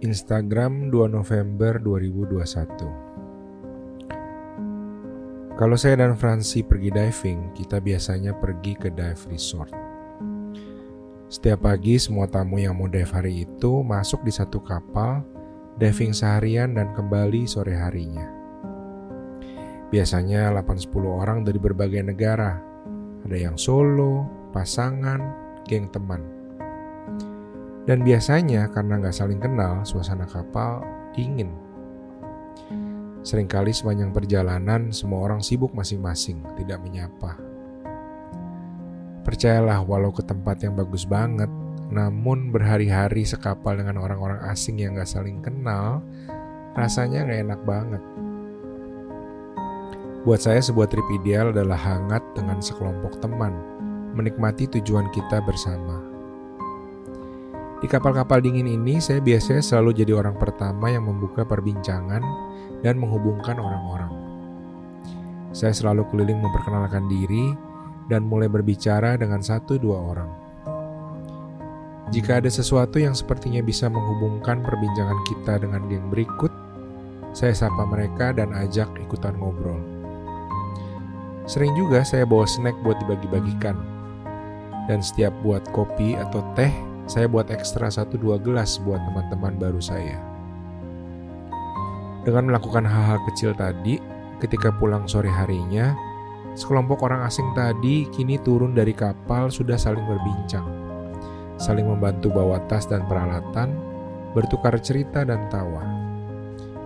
Instagram 2 November 2021 Kalau saya dan Fransi pergi diving, kita biasanya pergi ke dive resort. Setiap pagi semua tamu yang mau dive hari itu masuk di satu kapal, diving seharian dan kembali sore harinya. Biasanya 8-10 orang dari berbagai negara. Ada yang solo, pasangan, geng teman. Dan biasanya karena nggak saling kenal, suasana kapal dingin. Seringkali sepanjang perjalanan semua orang sibuk masing-masing, tidak menyapa. Percayalah walau ke tempat yang bagus banget, namun berhari-hari sekapal dengan orang-orang asing yang gak saling kenal, rasanya gak enak banget. Buat saya sebuah trip ideal adalah hangat dengan sekelompok teman, menikmati tujuan kita bersama. Di kapal-kapal dingin ini, saya biasanya selalu jadi orang pertama yang membuka perbincangan dan menghubungkan orang-orang. Saya selalu keliling memperkenalkan diri dan mulai berbicara dengan satu dua orang. Jika ada sesuatu yang sepertinya bisa menghubungkan perbincangan kita dengan geng berikut, saya sapa mereka dan ajak ikutan ngobrol. Sering juga saya bawa snack buat dibagi-bagikan. Dan setiap buat kopi atau teh, saya buat ekstra 1-2 gelas buat teman-teman baru saya. Dengan melakukan hal-hal kecil tadi, ketika pulang sore harinya, sekelompok orang asing tadi kini turun dari kapal sudah saling berbincang, saling membantu bawa tas dan peralatan, bertukar cerita dan tawa.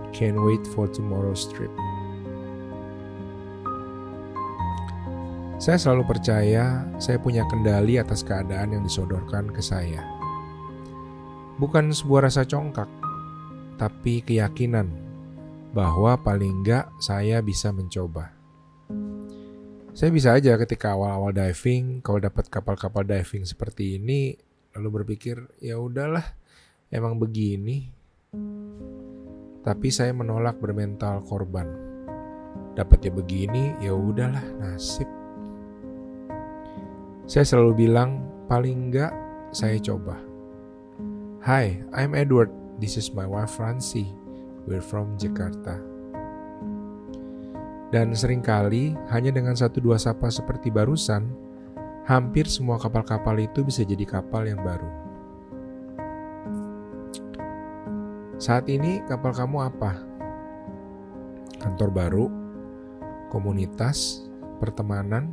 Can't wait for tomorrow's trip. Saya selalu percaya saya punya kendali atas keadaan yang disodorkan ke saya. Bukan sebuah rasa congkak, tapi keyakinan bahwa paling enggak saya bisa mencoba. Saya bisa aja ketika awal-awal diving, kalau dapat kapal-kapal diving seperti ini, lalu berpikir, ya udahlah, emang begini. Tapi saya menolak bermental korban. Dapat ya begini, ya udahlah, nasib. Saya selalu bilang, paling enggak saya coba. Hi, I'm Edward. This is my wife Francie. We're from Jakarta. Dan sering kali hanya dengan satu dua sapa seperti barusan, hampir semua kapal-kapal itu bisa jadi kapal yang baru. Saat ini kapal kamu apa? Kantor baru, komunitas, pertemanan,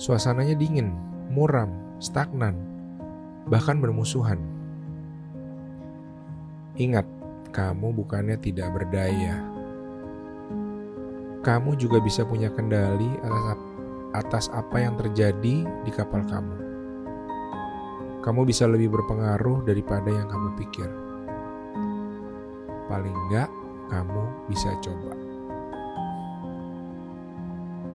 Suasananya dingin, muram, stagnan, bahkan bermusuhan. Ingat, kamu bukannya tidak berdaya. Kamu juga bisa punya kendali atas, atas apa yang terjadi di kapal kamu. Kamu bisa lebih berpengaruh daripada yang kamu pikir. Paling enggak, kamu bisa coba.